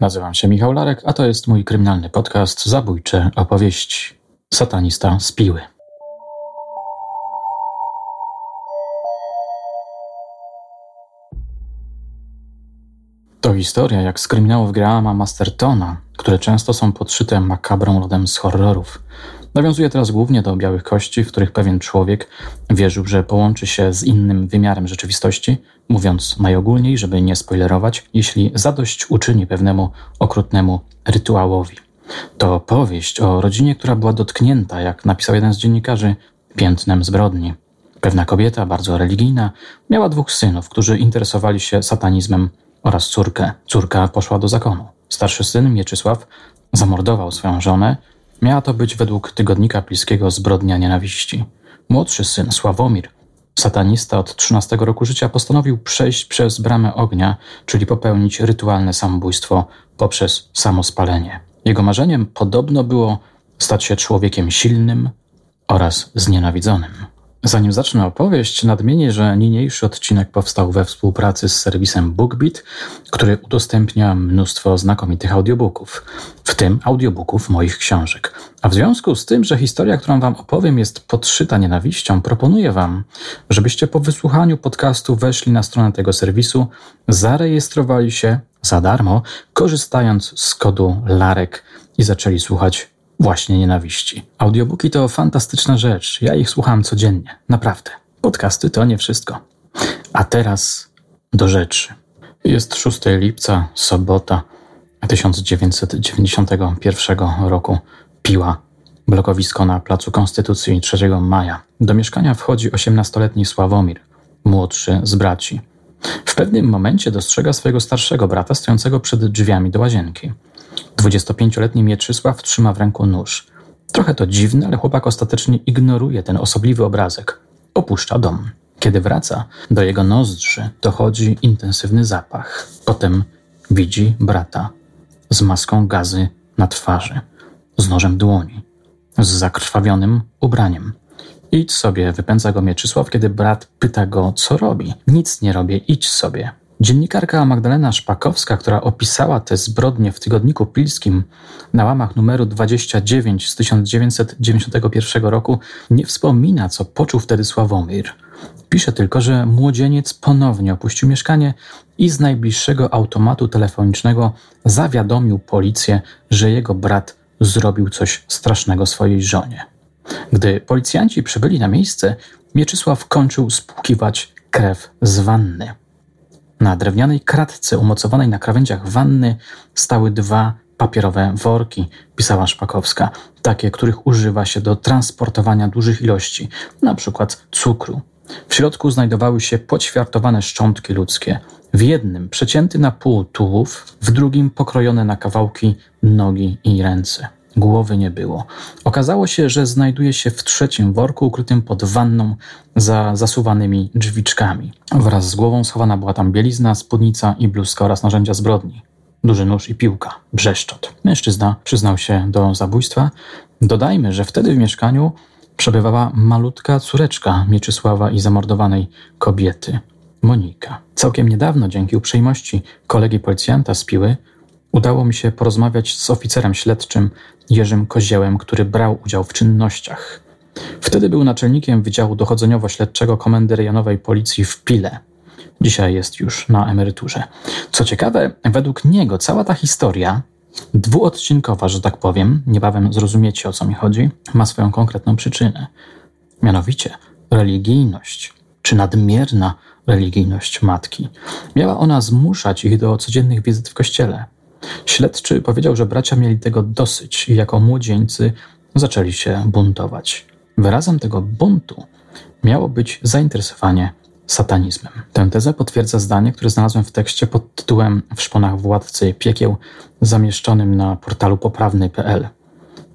Nazywam się Michał Larek, a to jest mój kryminalny podcast Zabójcze opowieści. Satanista z Piły. To historia jak z kryminałów Grahama Mastertona, które często są podszyte makabrą rodem z horrorów. Nawiązuje teraz głównie do białych kości, w których pewien człowiek wierzył, że połączy się z innym wymiarem rzeczywistości, mówiąc najogólniej, żeby nie spoilerować, jeśli zadość uczyni pewnemu okrutnemu rytuałowi. To powieść o rodzinie, która była dotknięta, jak napisał jeden z dziennikarzy, piętnem zbrodni. Pewna kobieta, bardzo religijna, miała dwóch synów, którzy interesowali się satanizmem oraz córkę. Córka poszła do zakonu. Starszy syn, Mieczysław, zamordował swoją żonę. Miała to być według tygodnika pilskiego zbrodnia nienawiści. Młodszy syn, Sławomir, satanista od 13 roku życia, postanowił przejść przez bramę ognia, czyli popełnić rytualne samobójstwo poprzez samospalenie. Jego marzeniem podobno było stać się człowiekiem silnym oraz znienawidzonym. Zanim zacznę opowieść, nadmienię, że niniejszy odcinek powstał we współpracy z serwisem BookBeat, który udostępnia mnóstwo znakomitych audiobooków, w tym audiobooków moich książek. A w związku z tym, że historia, którą Wam opowiem, jest podszyta nienawiścią, proponuję Wam, żebyście po wysłuchaniu podcastu weszli na stronę tego serwisu, zarejestrowali się za darmo, korzystając z kodu LAREK i zaczęli słuchać właśnie nienawiści. Audiobooki to fantastyczna rzecz. Ja ich słucham codziennie. Naprawdę. Podcasty to nie wszystko. A teraz do rzeczy. Jest 6 lipca, sobota 1991 roku. Piła. Blokowisko na Placu Konstytucji 3 maja. Do mieszkania wchodzi 18-letni Sławomir, młodszy z braci. W pewnym momencie dostrzega swojego starszego brata stojącego przed drzwiami do łazienki. 25-letni Mieczysław trzyma w ręku nóż. Trochę to dziwne, ale chłopak ostatecznie ignoruje ten osobliwy obrazek. Opuszcza dom. Kiedy wraca, do jego nozdrzy dochodzi intensywny zapach. Potem widzi brata z maską gazy na twarzy, z nożem dłoni, z zakrwawionym ubraniem. Idź sobie, wypędza go Mieczysław, kiedy brat pyta go, co robi. Nic nie robię, idź sobie. Dziennikarka Magdalena Szpakowska, która opisała te zbrodnie w tygodniku pilskim na łamach numeru 29 z 1991 roku, nie wspomina, co poczuł wtedy Sławomir. Pisze tylko, że młodzieniec ponownie opuścił mieszkanie i z najbliższego automatu telefonicznego zawiadomił policję, że jego brat zrobił coś strasznego swojej żonie. Gdy policjanci przybyli na miejsce, Mieczysław kończył spłukiwać krew z wanny. Na drewnianej kratce umocowanej na krawędziach wanny stały dwa papierowe worki, pisała Szpakowska, takie, których używa się do transportowania dużych ilości, przykład cukru. W środku znajdowały się poćwiartowane szczątki ludzkie. W jednym przecięty na pół tułów, w drugim pokrojone na kawałki nogi i ręce. Głowy nie było. Okazało się, że znajduje się w trzecim worku ukrytym pod wanną za zasuwanymi drzwiczkami. Wraz z głową schowana była tam bielizna, spódnica i bluzka oraz narzędzia zbrodni. Duży nóż i piłka, brzeszczot. Mężczyzna przyznał się do zabójstwa. Dodajmy, że wtedy w mieszkaniu przebywała malutka córeczka Mieczysława i zamordowanej kobiety, Monika. Całkiem niedawno, dzięki uprzejmości kolegi policjanta z Piły, Udało mi się porozmawiać z oficerem śledczym Jerzym Koziełem, który brał udział w czynnościach. Wtedy był naczelnikiem Wydziału Dochodzeniowo-Śledczego Komendy Rejonowej Policji w Pile. Dzisiaj jest już na emeryturze. Co ciekawe, według niego cała ta historia, dwuodcinkowa, że tak powiem, niebawem zrozumiecie o co mi chodzi, ma swoją konkretną przyczynę. Mianowicie religijność, czy nadmierna religijność matki. Miała ona zmuszać ich do codziennych wizyt w kościele. Śledczy powiedział, że bracia mieli tego dosyć i jako młodzieńcy zaczęli się buntować. Wyrazem tego buntu miało być zainteresowanie satanizmem. Tę tezę potwierdza zdanie, które znalazłem w tekście pod tytułem W szponach władcy piekieł, zamieszczonym na portalu poprawny.pl.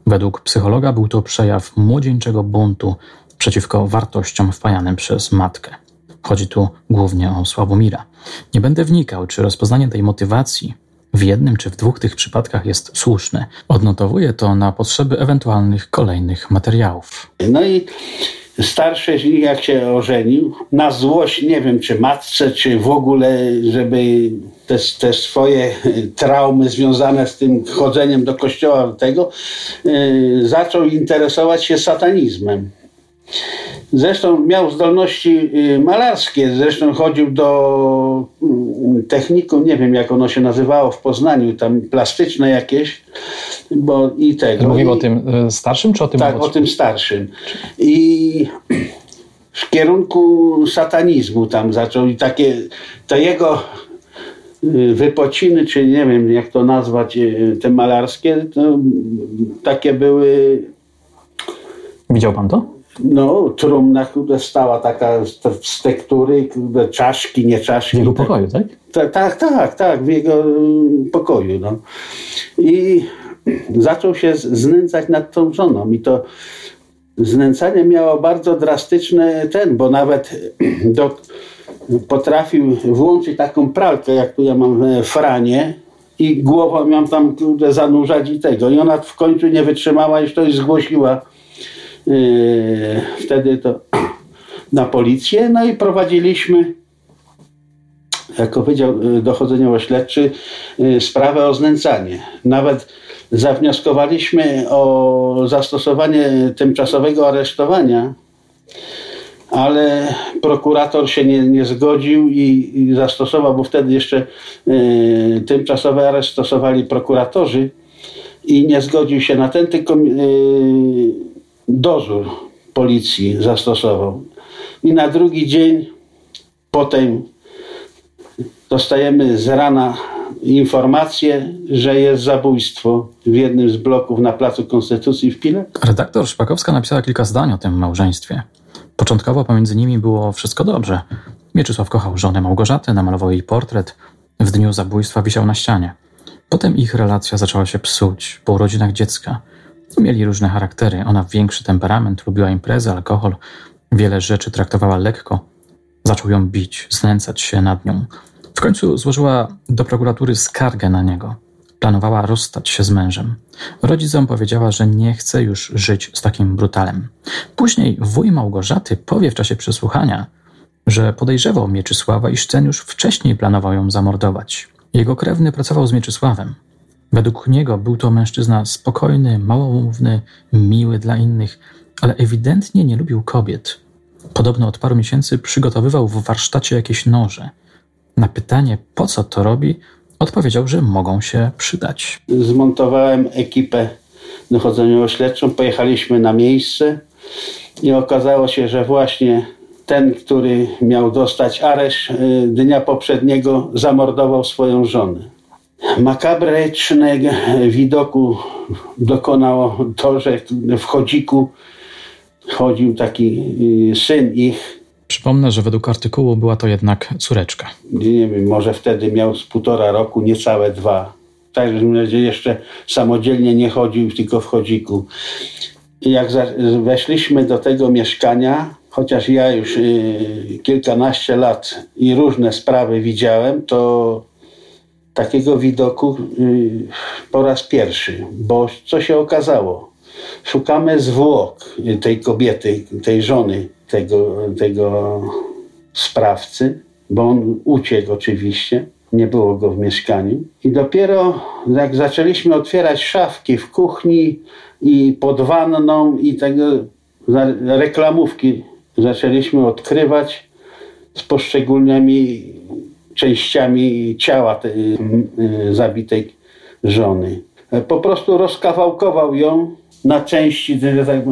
Według psychologa był to przejaw młodzieńczego buntu przeciwko wartościom wpajanym przez matkę. Chodzi tu głównie o Sławomira. Nie będę wnikał, czy rozpoznanie tej motywacji w jednym czy w dwóch tych przypadkach jest słuszne. Odnotowuję to na potrzeby ewentualnych kolejnych materiałów. No i starszy z nich, jak się ożenił, na złość, nie wiem czy matce, czy w ogóle, żeby te, te swoje traumy związane z tym chodzeniem do kościoła, tego, yy, zaczął interesować się satanizmem. Zresztą miał zdolności y, malarskie, zresztą chodził do mm, techniku, nie wiem jak ono się nazywało w Poznaniu, tam plastyczne jakieś, bo i tego. Mówimy o tym y, starszym czy o tym Tak, o tym starszym. I w kierunku satanizmu tam zaczął i takie, to jego y, wypociny, czy nie wiem jak to nazwać, te malarskie, takie były... Widział pan to? No, trumna, która stała taka z tektury, czaszki, nie czaszki. W jego pokoju, tak? Tak, tak, tak, tak, w jego pokoju. No. I zaczął się znęcać nad tą żoną i to znęcanie miało bardzo drastyczny ten, bo nawet do, potrafił włączyć taką pralkę, jak tu ja mam franie i głową ją tam zanurzać i tego. I ona w końcu nie wytrzymała i to zgłosiła wtedy to na policję, no i prowadziliśmy jako Wydział yy, Dochodzeniowo-Śledczy yy, sprawę o znęcanie. Nawet zawnioskowaliśmy o zastosowanie tymczasowego aresztowania, ale prokurator się nie, nie zgodził i, i, zastosował, bo wtedy jeszcze y, tymczasowy areszt stosowali prokuratorzy i nie zgodził się na ten, tylko y, dozór policji zastosował. I na drugi dzień potem dostajemy z rana informację, że jest zabójstwo w jednym z bloków na Placu Konstytucji w Pile. Redaktor Szpakowska napisała kilka zdań o tym małżeństwie. Początkowo pomiędzy nimi było wszystko dobrze. Mieczysław kochał żonę Małgorzatę, namalował jej portret. W dniu zabójstwa wisiał na ścianie. Potem ich relacja zaczęła się psuć po urodzinach dziecka. Mieli różne charaktery. Ona większy temperament, lubiła imprezy, alkohol, wiele rzeczy traktowała lekko. Zaczął ją bić, znęcać się nad nią. W końcu złożyła do prokuratury skargę na niego. Planowała rozstać się z mężem. Rodzicom powiedziała, że nie chce już żyć z takim brutalem. Później wuj Małgorzaty powie w czasie przesłuchania, że podejrzewał Mieczysława, iż ten już wcześniej planował ją zamordować. Jego krewny pracował z Mieczysławem. Według niego był to mężczyzna spokojny, małomówny, miły dla innych, ale ewidentnie nie lubił kobiet. Podobno od paru miesięcy przygotowywał w warsztacie jakieś noże. Na pytanie, po co to robi, odpowiedział, że mogą się przydać. Zmontowałem ekipę dochodzeniową-śledczą, pojechaliśmy na miejsce i okazało się, że właśnie ten, który miał dostać areszt y, dnia poprzedniego, zamordował swoją żonę makabrycznego widoku dokonało to, że w chodziku chodził taki y, syn ich. Przypomnę, że według artykułu była to jednak córeczka. Nie wiem, może wtedy miał z półtora roku, niecałe dwa. Tak, że jeszcze samodzielnie nie chodził, tylko w chodziku. Jak weszliśmy do tego mieszkania, chociaż ja już y, kilkanaście lat i różne sprawy widziałem, to takiego widoku y, po raz pierwszy, bo co się okazało? Szukamy zwłok tej kobiety, tej żony tego, tego sprawcy, bo on uciekł oczywiście, nie było go w mieszkaniu. I dopiero jak zaczęliśmy otwierać szafki w kuchni i pod wanną i tego reklamówki zaczęliśmy odkrywać z poszczególnymi częściami ciała tej y, zabitej żony. Po prostu rozkawałkował ją na części, tak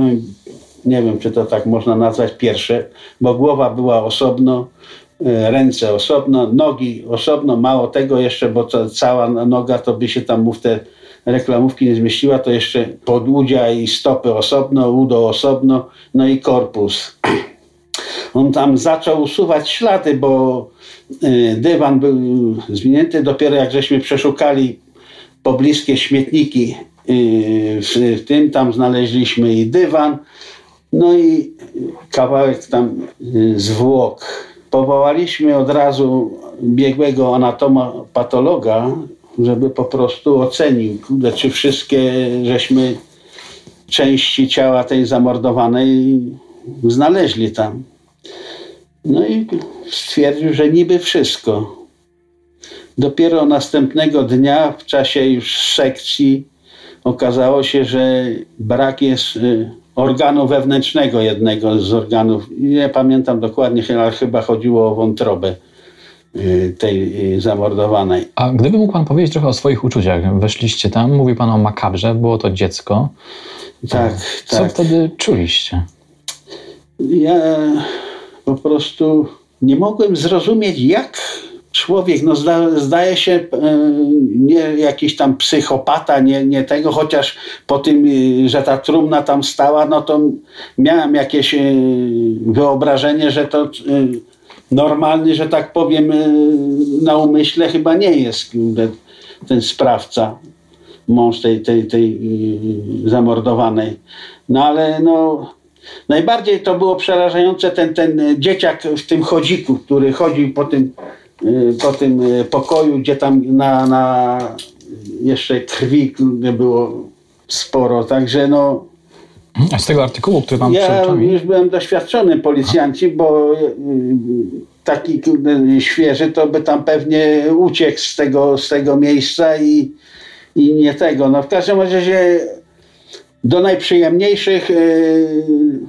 nie wiem czy to tak można nazwać pierwsze, bo głowa była osobno, y, ręce osobno, nogi osobno, mało tego jeszcze, bo cała noga to by się tam w te reklamówki nie zmieściła, to jeszcze podłudzia i stopy osobno, udo osobno, no i korpus. On tam zaczął usuwać ślady, bo y, dywan był zwinięty. Dopiero jak żeśmy przeszukali pobliskie śmietniki y, w tym, tam znaleźliśmy i dywan, no i kawałek tam y, zwłok. Powołaliśmy od razu biegłego anatoma patologa, żeby po prostu ocenił, czy wszystkie żeśmy części ciała tej zamordowanej znaleźli tam. No i stwierdził, że niby wszystko. Dopiero następnego dnia w czasie już sekcji okazało się, że brak jest y, organu wewnętrznego jednego z organów. Nie pamiętam dokładnie, ale chyba chodziło o wątrobę y, tej y, zamordowanej. A gdyby mógł Pan powiedzieć trochę o swoich uczuciach. Weszliście tam, mówi Pan o makabrze, było to dziecko. Tak, Co tak. wtedy czuliście? Ja po prostu nie mogłem zrozumieć, jak człowiek, no zda, zdaje się, e, nie jakiś tam psychopata, nie, nie tego, chociaż po tym, e, że ta trumna tam stała, no to miałem jakieś e, wyobrażenie, że to normalny, że tak powiem, na umyśle chyba nie jest ten sprawca, mąż tej, tej, tej zamordowanej. No ale no Najbardziej to było przerażające ten, ten dzieciak w tym chodziku, który chodził po tym, y, po tym y, pokoju, gdzie tam na, na jeszcze krwi było sporo. Także no. A z tego artykułu, który mam ja już byłem doświadczony policjanci, bo taki świeży to by tam pewnie uciekł z tego, z tego miejsca i, i nie tego. No w każdym razie do najprzyjemniejszych yy,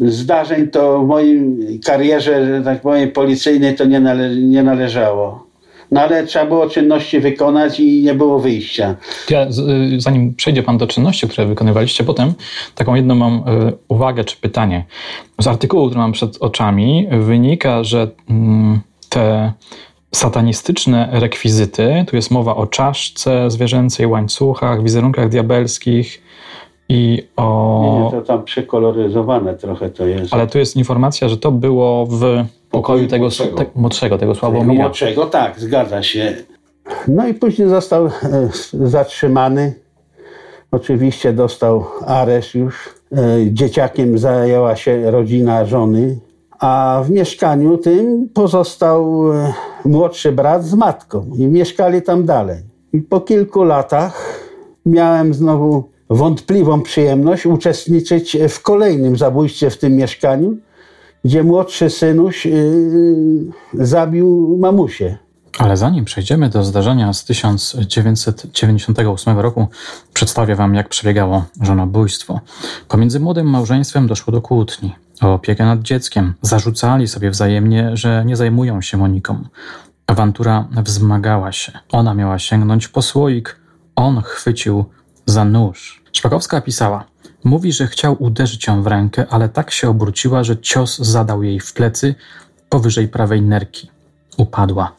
zdarzeń to w moim karierze, tak powiem, policyjnej to nie, nale nie należało. No ale trzeba było czynności wykonać i nie było wyjścia. Ja, y, zanim przejdzie Pan do czynności, które wykonywaliście potem, taką jedną mam y, uwagę czy pytanie. Z artykułu, który mam przed oczami, wynika, że mm, te satanistyczne rekwizyty, tu jest mowa o czaszce zwierzęcej, łańcuchach, wizerunkach diabelskich, i o... Nie, to tam przekoloryzowane trochę to jest. Ale tu jest informacja, że to było w pokoju tego młodszego, te, młodszego, tego Sławomira. Tego młodszego, tak, zgadza się. No i później został e, zatrzymany. Oczywiście dostał areszt już. E, dzieciakiem zajęła się rodzina żony, a w mieszkaniu tym pozostał e, młodszy brat z matką i mieszkali tam dalej. I po kilku latach miałem znowu wątpliwą przyjemność uczestniczyć w kolejnym zabójstwie w tym mieszkaniu, gdzie młodszy synuś yy, zabił mamusię. Ale zanim przejdziemy do zdarzenia z 1998 roku, przedstawię Wam, jak przebiegało żonobójstwo. Pomiędzy młodym małżeństwem doszło do kłótni o opiekę nad dzieckiem. Zarzucali sobie wzajemnie, że nie zajmują się Moniką. Awantura wzmagała się. Ona miała sięgnąć po słoik, on chwycił za nóż. Szpakowska pisała: Mówi, że chciał uderzyć ją w rękę, ale tak się obróciła, że cios zadał jej w plecy powyżej prawej nerki. Upadła.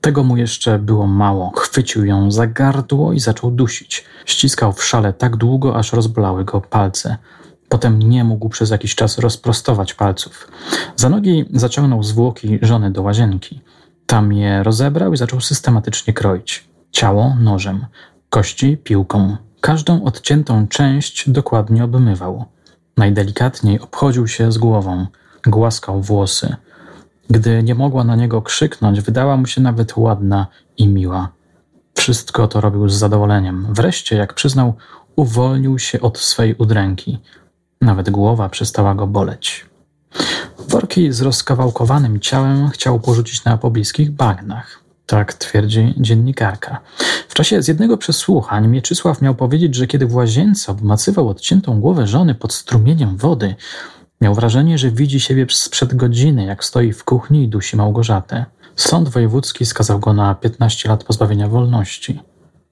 Tego mu jeszcze było mało. Chwycił ją za gardło i zaczął dusić. Ściskał w szale tak długo, aż rozbolały go palce. Potem nie mógł przez jakiś czas rozprostować palców. Za nogi zaciągnął zwłoki żony do łazienki. Tam je rozebrał i zaczął systematycznie kroić. Ciało nożem, kości piłką, Każdą odciętą część dokładnie obmywał. Najdelikatniej obchodził się z głową, głaskał włosy. Gdy nie mogła na niego krzyknąć, wydała mu się nawet ładna i miła. Wszystko to robił z zadowoleniem. Wreszcie, jak przyznał, uwolnił się od swej udręki. Nawet głowa przestała go boleć. Worki z rozkawałkowanym ciałem chciał porzucić na pobliskich bagnach. Tak twierdzi dziennikarka. W czasie z jednego przesłuchań Mieczysław miał powiedzieć, że kiedy w łazience obmacywał odciętą głowę żony pod strumieniem wody, miał wrażenie, że widzi siebie sprzed godziny, jak stoi w kuchni i dusi Małgorzatę. Sąd wojewódzki skazał go na 15 lat pozbawienia wolności.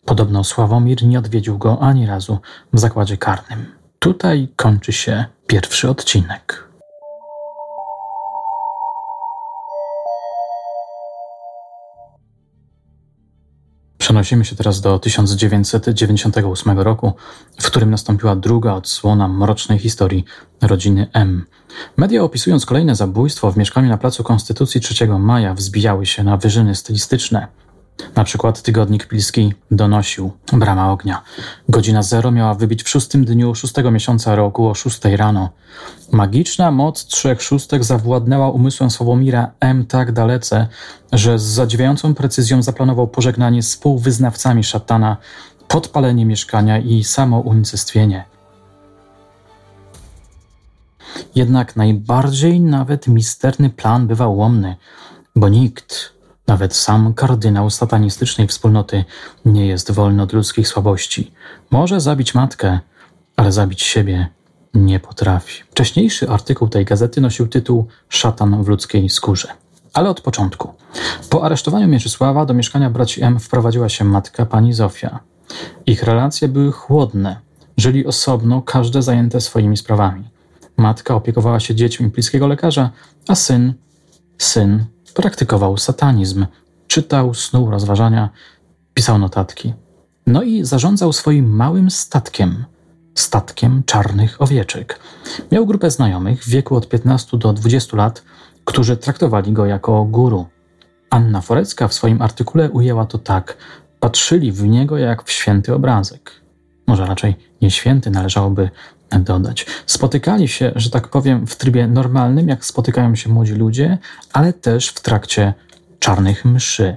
Podobno Sławomir nie odwiedził go ani razu w zakładzie karnym. Tutaj kończy się pierwszy odcinek. Przenosimy się teraz do 1998 roku, w którym nastąpiła druga odsłona mrocznej historii rodziny M. Media opisując kolejne zabójstwo w mieszkaniu na Placu Konstytucji 3 maja wzbijały się na wyżyny stylistyczne – na przykład tygodnik Pilski donosił Brama Ognia. Godzina zero miała wybić w szóstym dniu szóstego miesiąca roku o szóstej rano. Magiczna moc trzech szóstek zawładnęła umysłem Sławomira M. tak dalece, że z zadziwiającą precyzją zaplanował pożegnanie z współwyznawcami szatana, podpalenie mieszkania i samo unicestwienie. Jednak najbardziej nawet misterny plan bywał łomny, bo nikt Nawet sam kardynał satanistycznej wspólnoty nie jest wolny od ludzkich słabości. Może zabić matkę, ale zabić siebie nie potrafi. Wcześniejszy artykuł tej gazety nosił tytuł Szatan w ludzkiej skórze. Ale od początku. Po aresztowaniu Mieczysława do mieszkania braci M wprowadziła się matka pani Zofia. Ich relacje były chłodne. Żyli osobno, każde zajęte swoimi sprawami. Matka opiekowała się dziećmi bliskiego lekarza, a syn, syn praktykował satanizm, czytał, snuł rozważania, pisał notatki. No i zarządzał swoim małym statkiem, statkiem czarnych owieczek. Miał grupę znajomych w wieku od 15 do 20 lat, którzy traktowali go jako guru. Anna Forecka w swoim artykule ujęła to tak: patrzyli w niego jak w święty obrazek. Może raczej nie święty należałoby dodać. Spotykali się, że tak powiem, w trybie normalnym, jak spotykają się młodzi ludzie, ale też w trakcie czarnych mszy.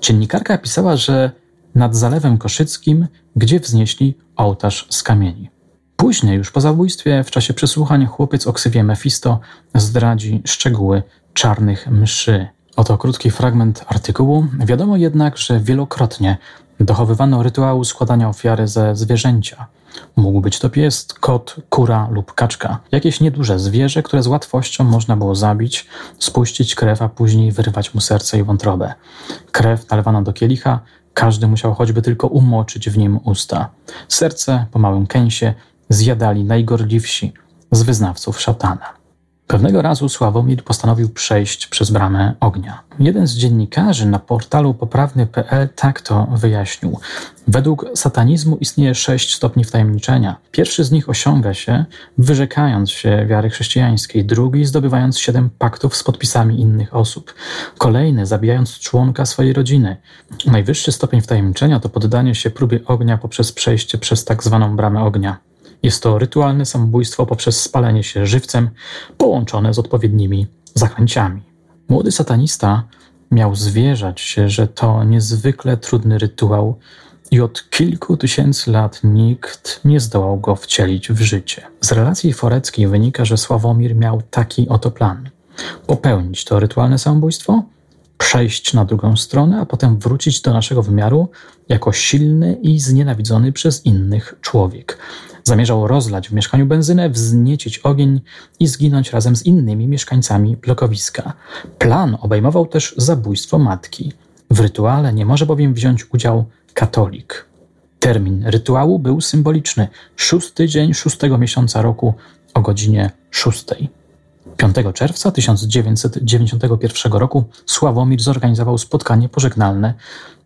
Dziennikarka pisała, że nad Zalewem Koszyckim, gdzie wznieśli ołtarz z kamieni. Później, już po zabójstwie, w czasie przesłuchań, chłopiec o ksywie Mefisto zdradzi szczegóły czarnych mszy. Oto krótki fragment artykułu. Wiadomo jednak, że wielokrotnie dochowywano rytuału składania ofiary ze zwierzęcia. Mógł być to pies, kot, kura lub kaczka. Jakieś nieduże zwierzę, które z łatwością można było zabić, spuścić krew, a później wyrwać mu serce i wątrobę. Krew nalewano do kielicha, każdy musiał choćby tylko umoczyć w nim usta. Serce po małym kęsie zjadali najgorliwsi z wyznawców szatana. Pewnego razu Sławomir postanowił przejść przez bramę ognia. Jeden z dziennikarzy na portalu poprawny.pl tak to wyjaśnił. Według satanizmu istnieje sześć stopni wtajemniczenia. Pierwszy z nich osiąga się wyrzekając się wiary chrześcijańskiej, drugi zdobywając siedem paktów z podpisami innych osób, kolejny zabijając członka swojej rodziny. Najwyższy stopień wtajemniczenia to poddanie się próbie ognia poprzez przejście przez tak zwaną bramę ognia. Jest to rytualne samobójstwo poprzez spalenie się żywcem połączone z odpowiednimi zaklęciami. Młody satanista miał zwierzać się, że to niezwykle trudny rytuał i od kilku tysięcy lat nikt nie zdołał go wcielić w życie. Z relacji foreckiej wynika, że Sławomir miał taki oto plan: popełnić to rytualne samobójstwo, przejść na drugą stronę, a potem wrócić do naszego wymiaru jako silny i znienawidzony przez innych człowiek. Zamierzał rozlać w mieszkaniu benzynę, wzniecić ogień i zginąć razem z innymi mieszkańcami blokowiska. Plan obejmował też zabójstwo matki. W rytuale nie może bowiem wziąć udział katolik. Termin rytuału był symboliczny. Szósty dzień szóstego miesiąca roku o godzinie szóstej. 5 czerwca 1991 roku Sławomir zorganizował spotkanie pożegnalne,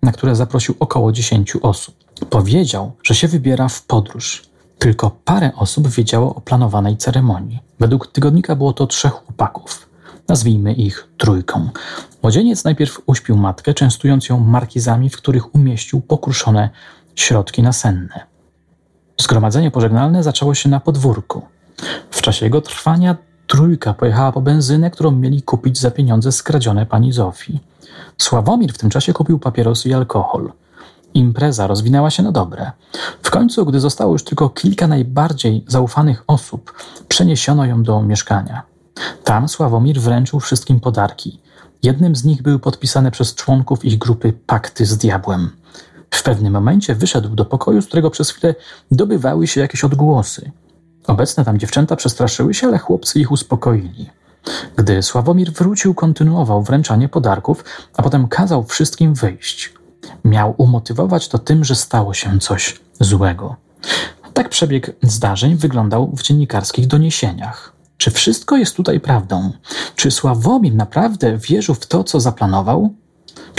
na które zaprosił około 10 osób. Powiedział, że się wybiera w podróż. Tylko parę osób wiedziało o planowanej ceremonii. Według tygodnika było to trzech chłopaków. Nazwijmy ich trójką. Młodzieniec najpierw uśpił matkę, częstując ją markizami, w których umieścił pokruszone środki nasenne. Zgromadzenie pożegnalne zaczęło się na podwórku. W czasie jego trwania trójka pojechała po benzynę, którą mieli kupić za pieniądze skradzione pani Zofii. Sławomir w tym czasie kupił papierosy i alkohol. Impreza rozwinęła się na dobre. W końcu, gdy zostało już tylko kilka najbardziej zaufanych osób, przeniesiono ją do mieszkania. Tam Sławomir wręczył wszystkim podarki. Jednym z nich były podpisane przez członków ich grupy pakty z diabłem. W pewnym momencie wyszedł do pokoju, z którego przez chwilę dobywały się jakieś odgłosy. Obecne tam dziewczęta przestraszyły się, ale chłopcy ich uspokoili. Gdy Sławomir wrócił, kontynuował wręczanie podarków, a potem kazał wszystkim wyjść. Miał umotywować to tym, że stało się coś złego. Tak przebieg zdarzeń wyglądał w dziennikarskich doniesieniach. Czy wszystko jest tutaj prawdą? Czy Sławomir naprawdę wierzył w to, co zaplanował?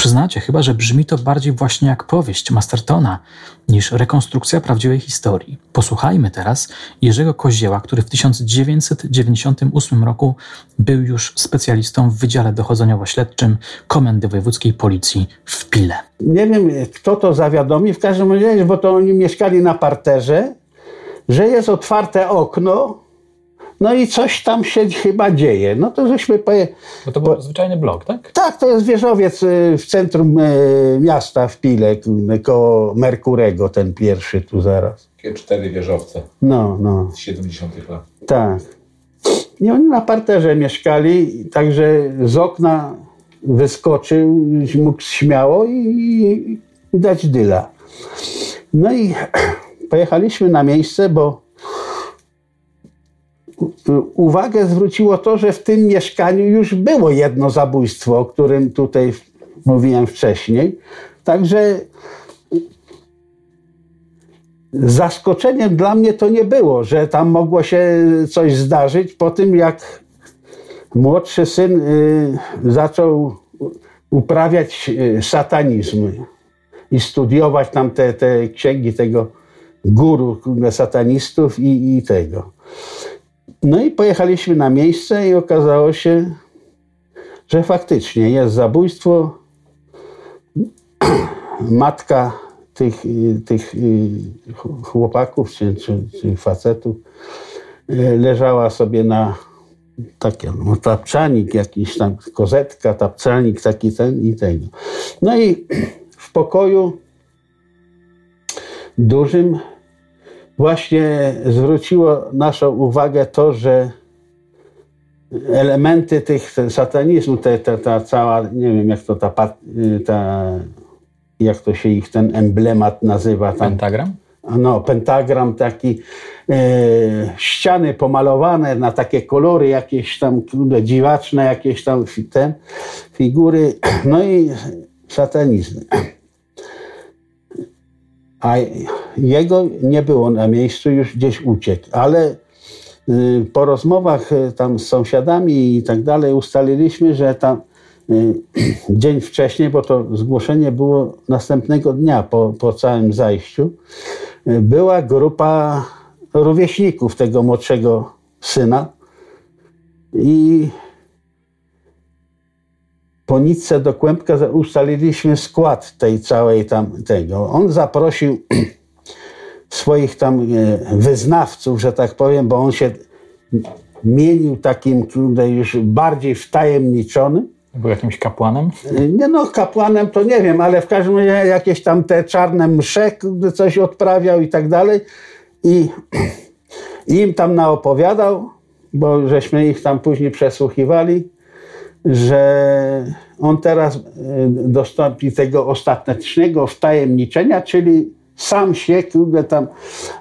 Przyznacie chyba, że brzmi to bardziej właśnie jak powieść Mastertona niż rekonstrukcja prawdziwej historii. Posłuchajmy teraz Jerzego Kozieła, który w 1998 roku był już specjalistą w Wydziale Dochodzeniowo-Śledczym Komendy Wojewódzkiej Policji w Pile. Nie wiem, kto to zawiadomi, w każdym razie, bo to oni mieszkali na parterze, że jest otwarte okno no i coś tam się chyba dzieje. No to żeśmy poje... Bo to był bo... zwyczajny blok, tak? Tak, to jest wieżowiec y, w centrum y, miasta w Pile, koło Merkurego, ten pierwszy tu zaraz. Takie cztery wieżowce. No, no. Z 70 lat. Tak. I oni na parterze mieszkali, także z okna wyskoczył, mógł śmiało i, i dać dyla. No i pojechaliśmy na miejsce, bo uwagę zwróciło to, że w tym mieszkaniu już było jedno zabójstwo, o którym tutaj mówiłem wcześniej. Także zaskoczeniem dla mnie to nie było, że tam mogło się coś zdarzyć po tym, jak młodszy syn y, zaczął uprawiać y, satanizm i studiować tam te, te księgi tego guru satanistów i, i tego. No i pojechaliśmy na miejsce i okazało się, że faktycznie jest zabójstwo. Matka tych, tych chłopaków czy, czy, czy facetów e, leżała sobie na takie, no, tapczanik jakiś tam, kozetka, tapczanik taki ten i tego. No i w pokoju dużym właśnie zwróciło naszą uwagę to, że elementy tych satanizmu, te, te, ta cała, nie wiem jak to ta, ta, jak to się ich ten emblemat nazywa. Tam, Pentagram? No, pentagram taki, e, ściany pomalowane na takie kolory jakieś tam dziwaczne, jakieś tam ten, figury, no i satanizmy a jego nie było na miejscu, już gdzieś uciekł. Ale y, po rozmowach y, tam z sąsiadami i tak dalej ustaliliśmy, że tam y, dzień wcześniej, bo to zgłoszenie było następnego dnia po, po całym zajściu, była grupa rówieśników tego młodszego syna i po nitce do kłębka ustaliliśmy skład tej całej tam tego. On zaprosił swoich tam e, wyznawców, że tak powiem, bo on się mienił takim już bardziej wtajemniczonym. Był jakimś kapłanem? E, nie no, kapłanem to nie wiem, ale w każdym razie jakieś tam te czarne msze coś odprawiał i tak dalej. I, I im tam naopowiadał, bo żeśmy ich tam później przesłuchiwali że on teraz e, dostąpi tego ostatecznego wtajemniczenia, czyli sam się, kurde tam,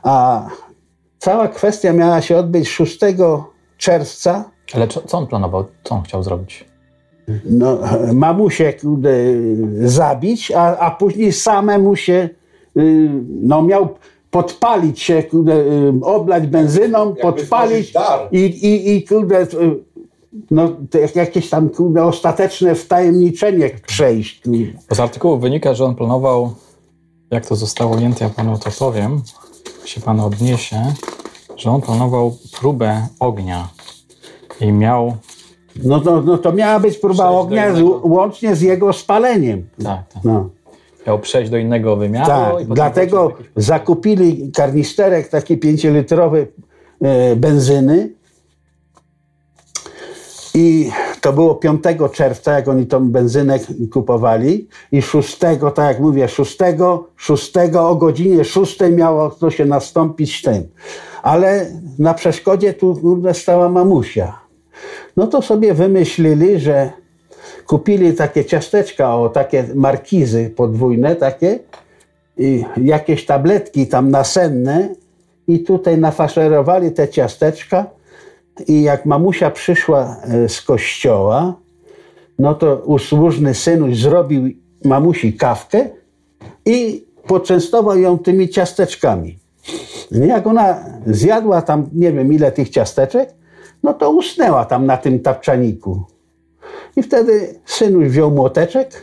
a cała kwestia miała się odbyć 6 czerwca. Ale co, co on planował? Co on chciał zrobić? No, mamusię kurde, zabić, a, a później samemu się, y, no miał podpalić się, kurde, y, oblać benzyną, Jakby podpalić i, i, i kurde, no, jakieś tam ostateczne wtajemniczenie przejść. Z artykułu wynika, że on planował, jak to zostało ujęte, ja panu to powiem, się pan odniesie, że on planował próbę ognia i miał. No to, no to miała być próba ognia z, łącznie z jego spaleniem. Tak, tak. No. Miał przejść do innego wymiaru. Tak, dlatego zakupili karnisterek taki pięciolitrowy e, benzyny i to było 5 czerwca, jak oni tą benzynę kupowali i 6, tak jak mówię, 6, 6 o godzinie 6 miało to się nastąpić tym. Ale na przeszkodzie tu stała mamusia. No to sobie wymyślili, że kupili takie ciasteczka, o takie markizy podwójne takie i jakieś tabletki tam nasenne i tutaj nafaszerowali te ciasteczka i jak mamusia przyszła e, z kościoła, no to usłużny synuś zrobił mamusi kawkę i poczęstował ją tymi ciasteczkami. Jak ona zjadła tam nie wiem ile tych ciasteczek, no to usnęła tam na tym tapczaniku. I wtedy synuś wziął młoteczek,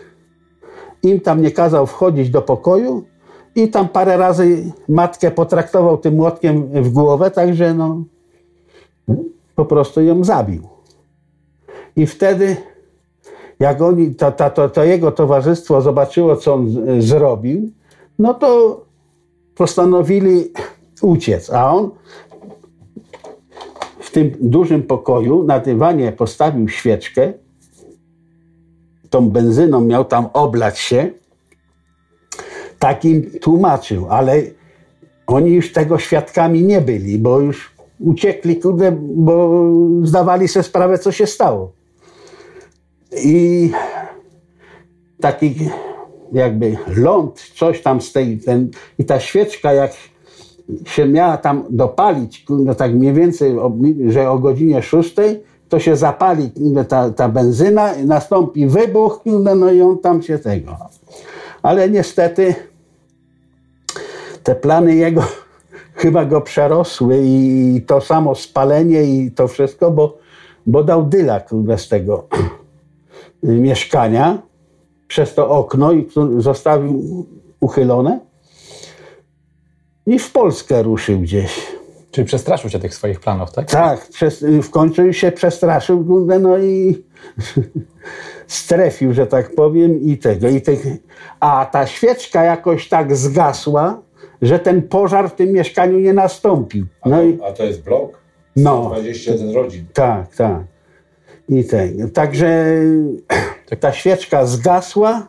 im tam nie kazał wchodzić do pokoju i tam parę razy matkę potraktował tym młotkiem w głowę, także no po prostu ją zabił. I wtedy, jak oni, to, to, to, to jego towarzystwo zobaczyło, co on zrobił, no to postanowili uciec. A on w tym dużym pokoju na dywanie postawił świeczkę, tą benzyną miał tam oblać się, takim tłumaczył, ale oni już tego świadkami nie byli, bo już uciekli, kurde, bo zdawali sobie sprawę, co się stało. I taki jakby ląd, coś tam z tej, ten, i ta świeczka jak się miała tam dopalić, no tak mniej więcej, o- że o godzinie 6, to się zapali ta, ta benzyna, nastąpi wybuch, no i on tam się tego. Ale niestety te plany jego chyba go przerosły i to samo spalenie i to wszystko, bo, bo dał dyla z tego mieszkania przez to okno i zostawił uchylone i w Polskę ruszył gdzieś. Czyli przestraszył się tych swoich planów, tak? Tak, przez, w końcu się przestraszył, no i strefił, że tak powiem, i tego. I tych, a ta świeczka jakoś tak zgasła, że ten pożar w tym mieszkaniu nie nastąpił. A, No to, i a to jest blok? No. 21 rodzin. tak, tak. I tego. Także ta świeczka zgasła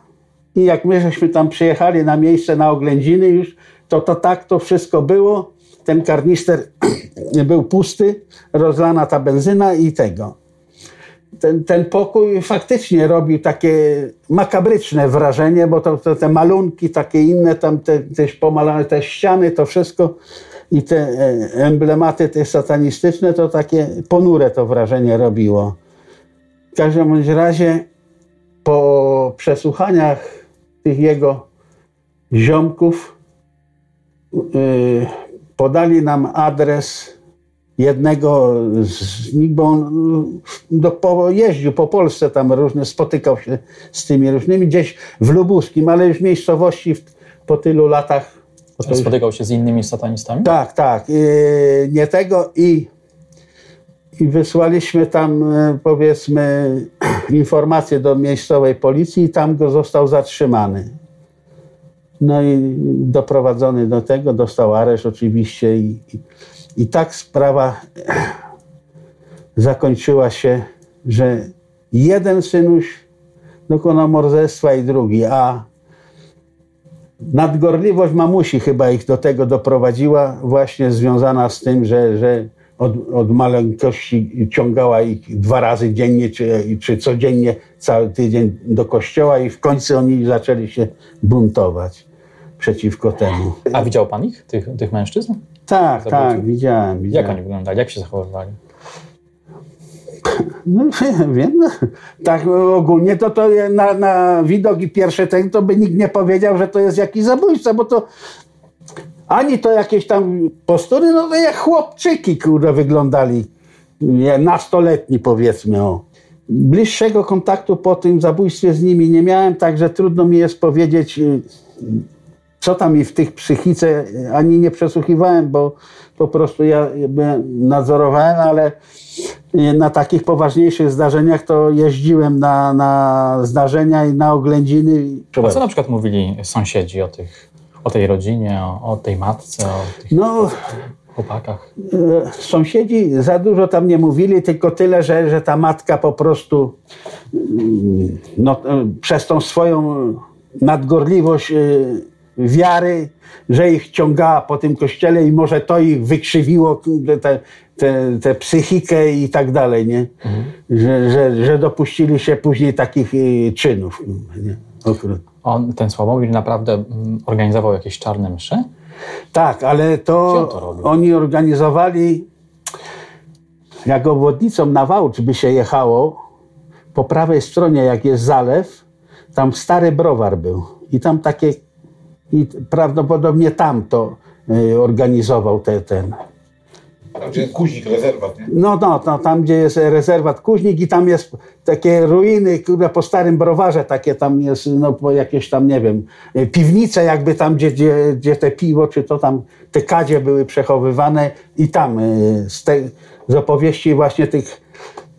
i jak my żeśmy tam przyjechali na miejsce na oględziny już, to to tak to wszystko było. Ten karnister był pusty, rozlana ta benzyna i tego. Ten, ten pokój faktycznie robił takie makabryczne wrażenie, bo to, to te malunki takie inne, tam te, też pomalane te ściany, to wszystko i te e, emblematy te satanistyczne, to takie ponure to wrażenie robiło. W każdym bądź razie po przesłuchaniach tych jego ziomków yy, podali nam adres jednego z nich, bo on yy, do, po, jeździł po Polsce tam różne, spotykał się z tymi różnymi, gdzieś w Lubuskim, ale już w miejscowości w, po tylu latach. już- Spotykał się z innymi satanistami? tak, tak. Yy, nie tego i, i wysłaliśmy tam e, powiedzmy informację do miejscowej policji i tam go został zatrzymany. No i doprowadzony do tego, dostał areszt oczywiście i, i, i tak sprawa zakończyła się, że jeden synuś dokonał morderstwa i drugi, a nadgorliwość mamusi chyba ich do tego doprowadziła, właśnie związana z tym, że, że od, od maleńkości ciągała ich dwa razy dziennie, czy, czy codziennie, cały tydzień do kościoła i w końcu oni zaczęli się buntować przeciwko temu. A widział pan ich, tych, tych mężczyzn? Tak, tak, widziałem. Jak widziałem. oni wyglądali? Jak się zachowywali? No wiem, no, tak ogólnie to, to na, na widok i pierwszy ten to by nikt nie powiedział, że to jest jakiś zabójca, bo to ani to jakieś tam postury, no to jak chłopczyki, kurde, wyglądali, nie, nastoletni powiedzmy, o. Bliższego kontaktu po tym zabójstwie z nimi nie miałem, także trudno mi jest powiedzieć, y, co tam i w tych psychice, ani nie przesłuchiwałem, bo po prostu ja nadzorowałem, ale na takich poważniejszych zdarzeniach to jeździłem na, na zdarzenia i na oględziny. A co na przykład mówili sąsiedzi o, tych, o tej rodzinie, o, o tej matce, o tych No, chłopakach? e, sąsiedzi za dużo tam nie mówili, tylko tyle, że, że ta matka po prostu mm, no, e, przez tą swoją nadgorliwość e, wiary, że ich ciągała po tym kościele i może to ich wykrzywiło kurde, te, te, psychikę i tak dalej, nie? Że, że, że dopuścili się później takich e, czynów. Nie? Okrut. On, ten Sławomir naprawdę mm, organizował jakieś czarne msze? Tak, ale to, to oni organizowali, jak obwodnicą na Wałcz by się jechało, po prawej stronie jak jest zalew, tam stary browar był i tam takie, i prawdopodobnie tam to y, organizował te, ten. Tam gdzie kuźnik, rezerwat, nie? No, no, no, tam gdzie jest rezerwat Kuźnik i tam jest takie ruiny, kurde, po starym browarze, takie tam jest, no po jakieś tam, nie wiem, y, piwnice jakby tam, gdzie, gdzie, gdzie te piwo, czy to tam, te kadzie były przechowywane i tam y, z, te, z opowieści właśnie tych,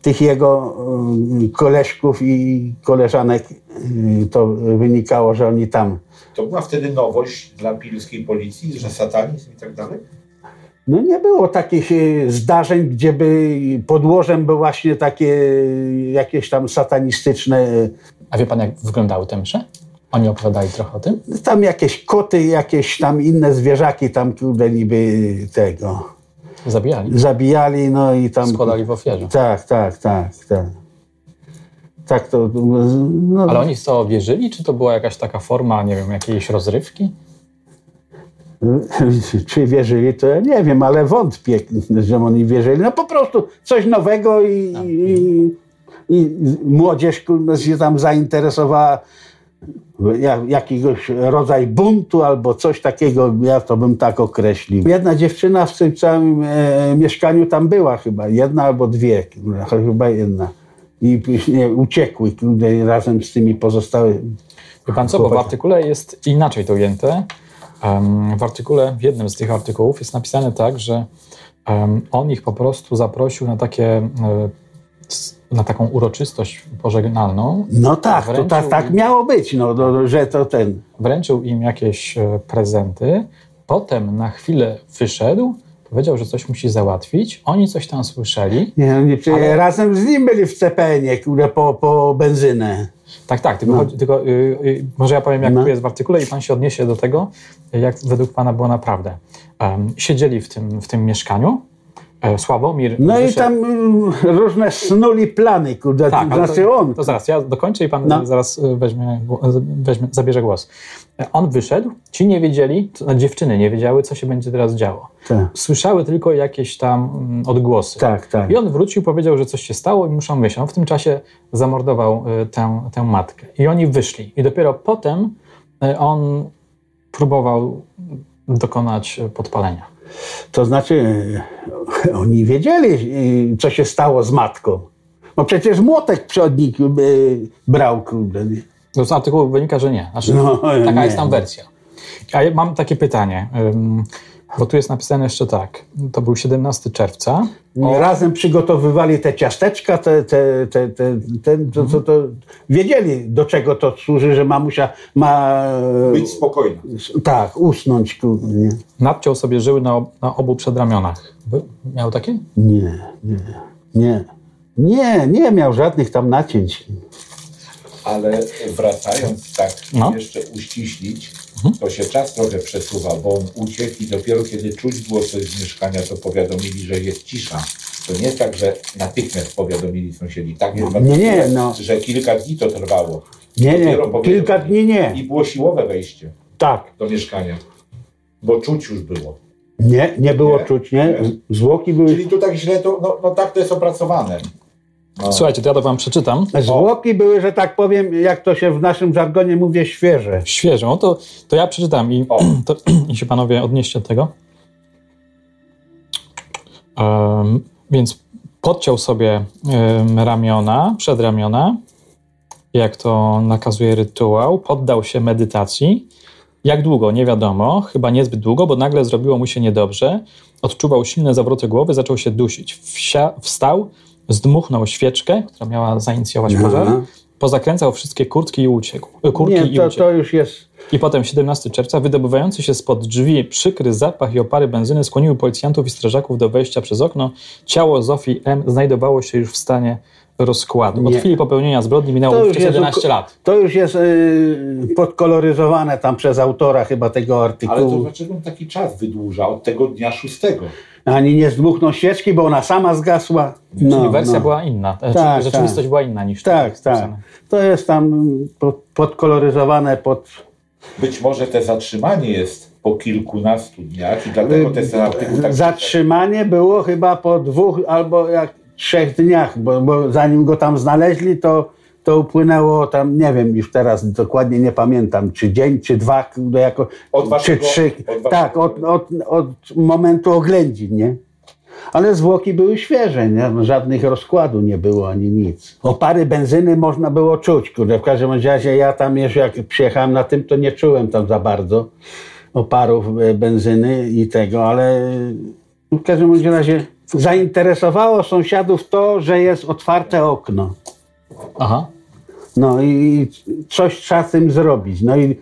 tych jego y, koleżków i koleżanek y, to wynikało, że oni tam To była wtedy nowość dla pilskiej policji, że satanizm i tak dalej? No nie było takich e, zdarzeń, gdzie by podłożem były właśnie takie e, jakieś tam satanistyczne, A wie pan, jak wyglądały te msze? Oni opowiadali trochę o tym? tam jakieś koty, jakieś tam inne zwierzaki tam kurde niby tego Zabijali. zabijali, no i tam... Składali w ofierze. Tak, tak, tak, tak. tak to... No, Ale oni w to wierzyli, czy to była jakaś taka forma, nie wiem, jakiejś rozrywki? Czy wierzyli, to ja nie wiem, ale wątpię, że oni wierzyli. No po prostu coś nowego i, i, i młodzież się tam zainteresowała jakiegoś rodzaju buntu albo coś takiego, ja to bym tak określił. Jedna dziewczyna w tym całym e, mieszkaniu tam była chyba, jedna albo dwie, chyba jedna. I później uciekły razem z tymi pozostałymi. Wie pan co, bo w artykule jest inaczej to ujęte. Em, W artykule, w jednym z tych artykułów jest napisane tak, że em, on ich po prostu zaprosił na takie, s- na taką uroczystość pożegnalną. No tak, to tak, tak miało być, no, no, że to ten. Wręczył im jakieś e, prezenty, potem na chwilę wyszedł, powiedział, że coś musi załatwić. Oni coś tam słyszeli. Nie, oni przecież Ale- razem z nim byli w CPN-ie, kurde, po, po benzynę. Tak, tak, tylko, No. chodzi, tylko y, y, może ja powiem, jak No. tu jest w artykule i pan się odniesie do tego, jak według pana było naprawdę. Em, siedzieli w tym, w tym mieszkaniu. Sławomir. No i wyszedł- tam mm, różne snuli plany, kurde, Tak, znaczy to, on. to zaraz, ja dokończę i pan No. zaraz y, weźmie, weźmie, zabierze głos. E, On wyszedł, ci nie wiedzieli, znaczy dziewczyny nie wiedziały, co się będzie teraz działo. Tak, Słyszały tylko jakieś tam mm, odgłosy. tak, tak. I on wrócił, powiedział, że coś się stało i muszą wyjść. On w tym czasie zamordował y, tę, tę matkę. I oni wyszli. I dopiero potem y, on próbował dokonać podpalenia. To znaczy, e, oni wiedzieli, e, co się stało z matką. No przecież młotek przodnik e, brał? No, Z artykułu wynika, że nie. Znaczy, No, taka nie. jest tam wersja. A ja mam takie pytanie, bo tu jest napisane jeszcze tak. To był 17 czerwca. Razem przygotowywali te ciasteczka, te, te, te, te, te, to, to, to, wiedzieli, do czego to służy, że mamusia ma e, Być spokojny. tak, usnąć. Nie, Nadciął sobie żyły na, na obu przedramionach. Miał takie? nie, nie. Nie, nie, nie miał żadnych tam nacięć. Ale wracając tak No. jeszcze uściślić, to się czas trochę przesuwa, bo on uciekł i dopiero kiedy czuć było coś z mieszkania, to powiadomili, że jest cisza. To nie jest tak, że natychmiast powiadomili sąsiedzi. Tak jest Nie, nie, no. że kilka dni to trwało. Nie, nie, kilka dni nie. I było siłowe wejście Tak, do mieszkania, bo czuć już było. nie, nie było Nie? czuć, nie? Nie. Zwłoki były, Czyli tu tak źle, to, no, no tak to jest opracowane. No. Słuchajcie, to ja to wam przeczytam. zwłoki były, że tak powiem, jak to się w naszym żargonie mówi, świeże. Świeżo. No to, to ja przeczytam i, O. to, i się panowie odnieście do tego. Em, więc podciął sobie em, ramiona, przedramiona, jak to nakazuje rytuał, poddał się medytacji. Jak długo? Nie wiadomo, chyba niezbyt długo, bo nagle zrobiło mu się niedobrze. Odczuwał silne zawroty głowy, zaczął się dusić. Wsia, wstał, zdmuchnął świeczkę, która miała zainicjować pożar, Aha. pozakręcał wszystkie kurtki i uciekł. e, Kurki Nie, i to, uciekł. to już jest... I potem 17 czerwca wydobywający się spod drzwi przykry zapach i opary benzyny skłoniły policjantów i strażaków do wejścia przez okno. Ciało Zofii M. znajdowało się już w stanie rozkładu. Od Nie. chwili popełnienia zbrodni minęło już wówczas jest 11 oko- lat. To już jest y, podkoloryzowane tam przez autora chyba tego Ale to artykułu. dlaczego on taki czas wydłuża od tego dnia szóstego? Ani nie zdmuchnął świeczki, bo ona sama zgasła. No, Czyli wersja no. była inna. E, Tak, rzeczywistość tak. była inna niż Tak, to tak. napisane. To jest tam po- podkoloryzowane pod... Być może te zatrzymanie jest po kilkunastu dniach i dlatego ten artykuł tak... Zatrzymanie było chyba po dwóch albo jak trzech dniach, bo, bo zanim go tam znaleźli, to, to upłynęło tam, nie wiem, już teraz dokładnie nie pamiętam, czy dzień, czy dwa, kurde, jako, Od czy waszego- trzy. od tak, od, od, od momentu oględzin, nie? Ale zwłoki były świeże, nie? No, żadnych rozkładu nie było ani nic. Opary benzyny można było czuć, kurde. W każdym razie ja tam już jak przyjechałem na tym, to nie czułem tam za bardzo oparów e, benzyny i tego, ale w każdym razie zainteresowało sąsiadów to, że jest otwarte okno. Aha. No i coś trzeba z tym zrobić. No i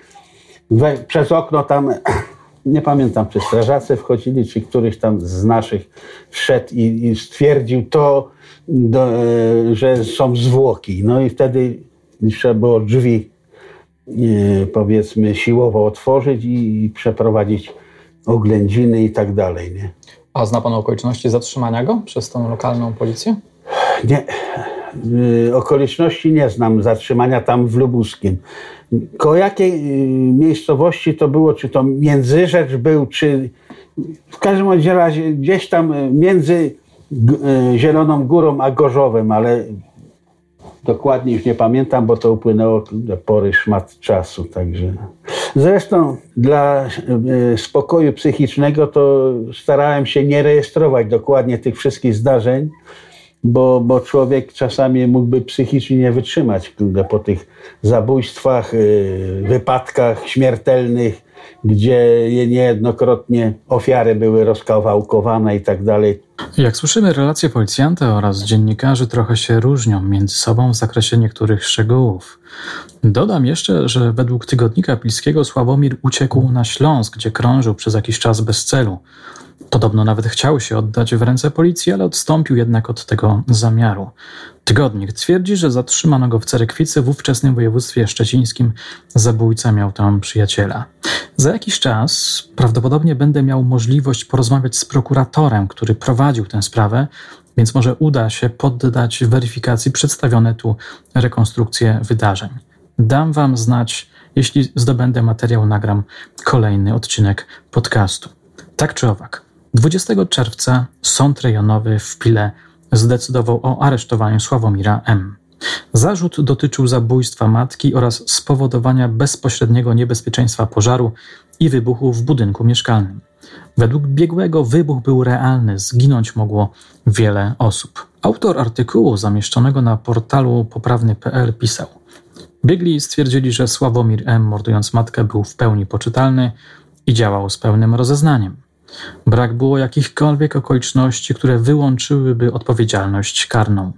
we, przez okno tam, nie pamiętam, czy strażacy wchodzili, czy któryś tam z naszych wszedł i, i stwierdził to, do, że są zwłoki. No i wtedy trzeba było drzwi, e, powiedzmy, siłowo otworzyć i, i przeprowadzić oględziny i tak dalej. Nie? A zna pan okoliczności zatrzymania go przez tą lokalną policję? Nie, okoliczności nie znam zatrzymania tam w Lubuskiem. Koło jakiej y, miejscowości to było? Czy to Międzyrzecz był, czy w każdym razie gdzieś tam między Zieloną Górą a Gorzowem, ale dokładnie już nie pamiętam, bo to upłynęło do pory szmat czasu. Także. Zresztą dla spokoju psychicznego to starałem się nie rejestrować dokładnie tych wszystkich zdarzeń, bo, bo człowiek czasami mógłby psychicznie nie wytrzymać po tych zabójstwach, y, wypadkach śmiertelnych, gdzie niejednokrotnie ofiary były rozkawałkowane i tak dalej. Jak słyszymy, relacje policjanta oraz dziennikarzy trochę się różnią między sobą w zakresie niektórych szczegółów. Dodam jeszcze, że według tygodnika pilskiego Sławomir uciekł na Śląsk, gdzie krążył przez jakiś czas bez celu. Podobno nawet chciał się oddać w ręce policji, ale odstąpił jednak od tego zamiaru. Tygodnik twierdzi, że zatrzymano go w Cerekwicy w ówczesnym województwie szczecińskim. Zabójca miał tam przyjaciela. Za jakiś czas prawdopodobnie będę miał możliwość porozmawiać z prokuratorem, który prowadził tę sprawę, więc może uda się poddać weryfikacji przedstawione tu rekonstrukcje wydarzeń. Dam Wam znać, jeśli zdobędę materiał, nagram kolejny odcinek podcastu. Tak czy owak, 20 czerwca Sąd Rejonowy w Pile zdecydował o aresztowaniu Sławomira M. Zarzut dotyczył zabójstwa matki oraz spowodowania bezpośredniego niebezpieczeństwa pożaru i wybuchu w budynku mieszkalnym. Według biegłego wybuch był realny, zginąć mogło wiele osób. Autor artykułu zamieszczonego na portalu poprawny.pl pisał: Biegli stwierdzili, że Sławomir M., mordując matkę, był w pełni poczytalny i działał z pełnym rozeznaniem. Brak było jakichkolwiek okoliczności, które wyłączyłyby odpowiedzialność karną.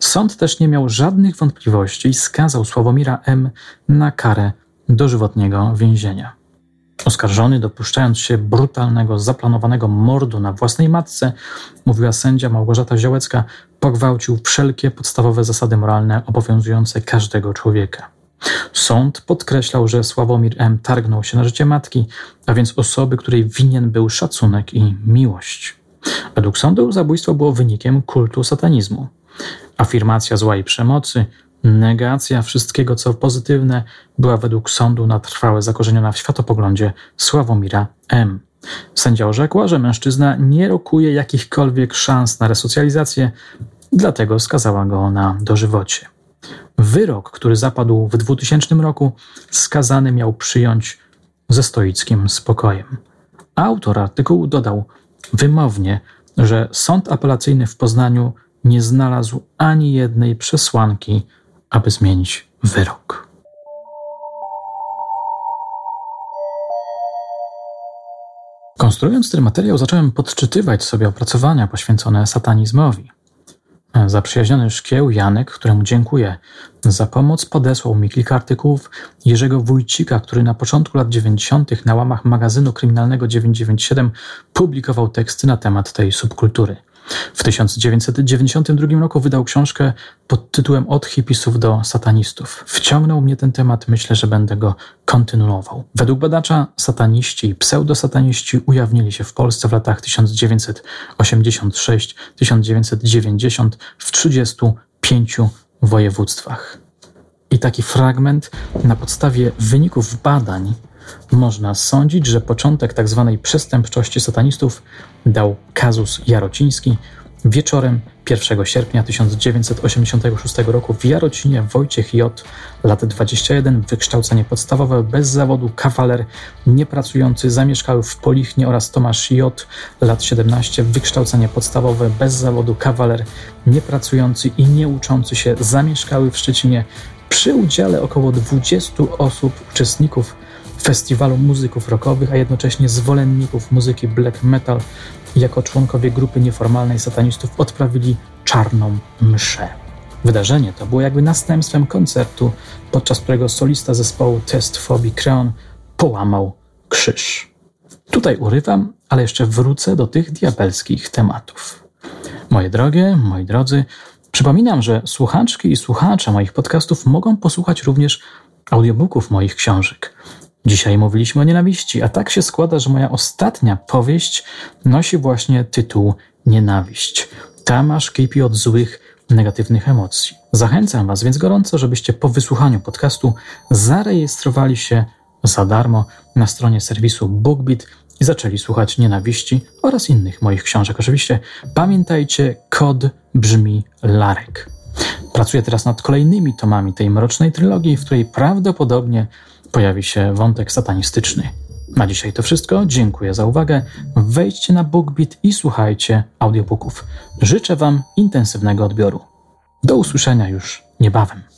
Sąd też nie miał żadnych wątpliwości i skazał Sławomira M. na karę dożywotniego więzienia. Oskarżony, dopuszczając się brutalnego, zaplanowanego mordu na własnej matce, mówiła sędzia Małgorzata Ziołecka, pogwałcił wszelkie podstawowe zasady moralne obowiązujące każdego człowieka. Sąd podkreślał, że Sławomir M. targnął się na życie matki, a więc osoby, której winien był szacunek i miłość. Według sądu zabójstwo było wynikiem kultu satanizmu. Afirmacja zła i przemocy, negacja wszystkiego, co pozytywne, była według sądu na trwałe zakorzeniona w światopoglądzie Sławomira M. Sędzia orzekła, że mężczyzna nie rokuje jakichkolwiek szans na resocjalizację, dlatego skazała go na dożywocie. Wyrok, który zapadł w 2000 roku, skazany miał przyjąć ze stoickim spokojem. Autor artykułu dodał wymownie, że sąd apelacyjny w Poznaniu nie znalazł ani jednej przesłanki, aby zmienić wyrok. Konstruując ten materiał, zacząłem podczytywać sobie opracowania poświęcone satanizmowi. Zaprzyjaźniony szkieł Janek, któremu dziękuję za pomoc, podesłał mi kilka artykułów Jerzego Wójcika, który na początku lat 90. na łamach magazynu kryminalnego 997 publikował teksty na temat tej subkultury. W 1992 roku wydał książkę pod tytułem Od hipisów do satanistów. Wciągnął mnie ten temat, myślę, że będę go kontynuował. Według badacza sataniści i pseudosataniści ujawnili się w Polsce w latach 1986-1990 w 35 województwach. I taki fragment na podstawie wyników badań można sądzić, że początek tzw. Tak przestępczości satanistów dał kazus Jarociński. Wieczorem 1 sierpnia 1986 roku w Jarocinie Wojciech J., lat 21, wykształcenie podstawowe, bez zawodu, kawaler, niepracujący, zamieszkały w Polichnie oraz Tomasz J., lat 17, wykształcenie podstawowe, bez zawodu, kawaler, niepracujący i nieuczący się, zamieszkały w Szczecinie przy udziale około 20 osób, uczestników festiwalu muzyków rockowych, a jednocześnie zwolenników muzyki black metal jako członkowie grupy nieformalnej satanistów odprawili czarną mszę. Wydarzenie to było jakby następstwem koncertu, podczas którego solista zespołu Test Phobie Creon połamał krzyż. Tutaj urywam, ale jeszcze wrócę do tych diabelskich tematów. Moje drogie, moi drodzy, przypominam, że słuchaczki i słuchacze moich podcastów mogą posłuchać również audiobooków moich książek. Dzisiaj mówiliśmy o nienawiści, a tak się składa, że moja ostatnia powieść nosi właśnie tytuł Nienawiść. Tam aż kipi od złych, negatywnych emocji. Zachęcam Was więc gorąco, żebyście po wysłuchaniu podcastu zarejestrowali się za darmo na stronie serwisu BookBeat i zaczęli słuchać Nienawiści oraz innych moich książek. Oczywiście pamiętajcie, kod brzmi Larek. Pracuję teraz nad kolejnymi tomami tej mrocznej trylogii, w której prawdopodobnie pojawi się wątek satanistyczny. Na dzisiaj to wszystko. Dziękuję za uwagę. Wejdźcie na BookBeat i słuchajcie audiobooków. Życzę Wam intensywnego odbioru. Do usłyszenia już niebawem.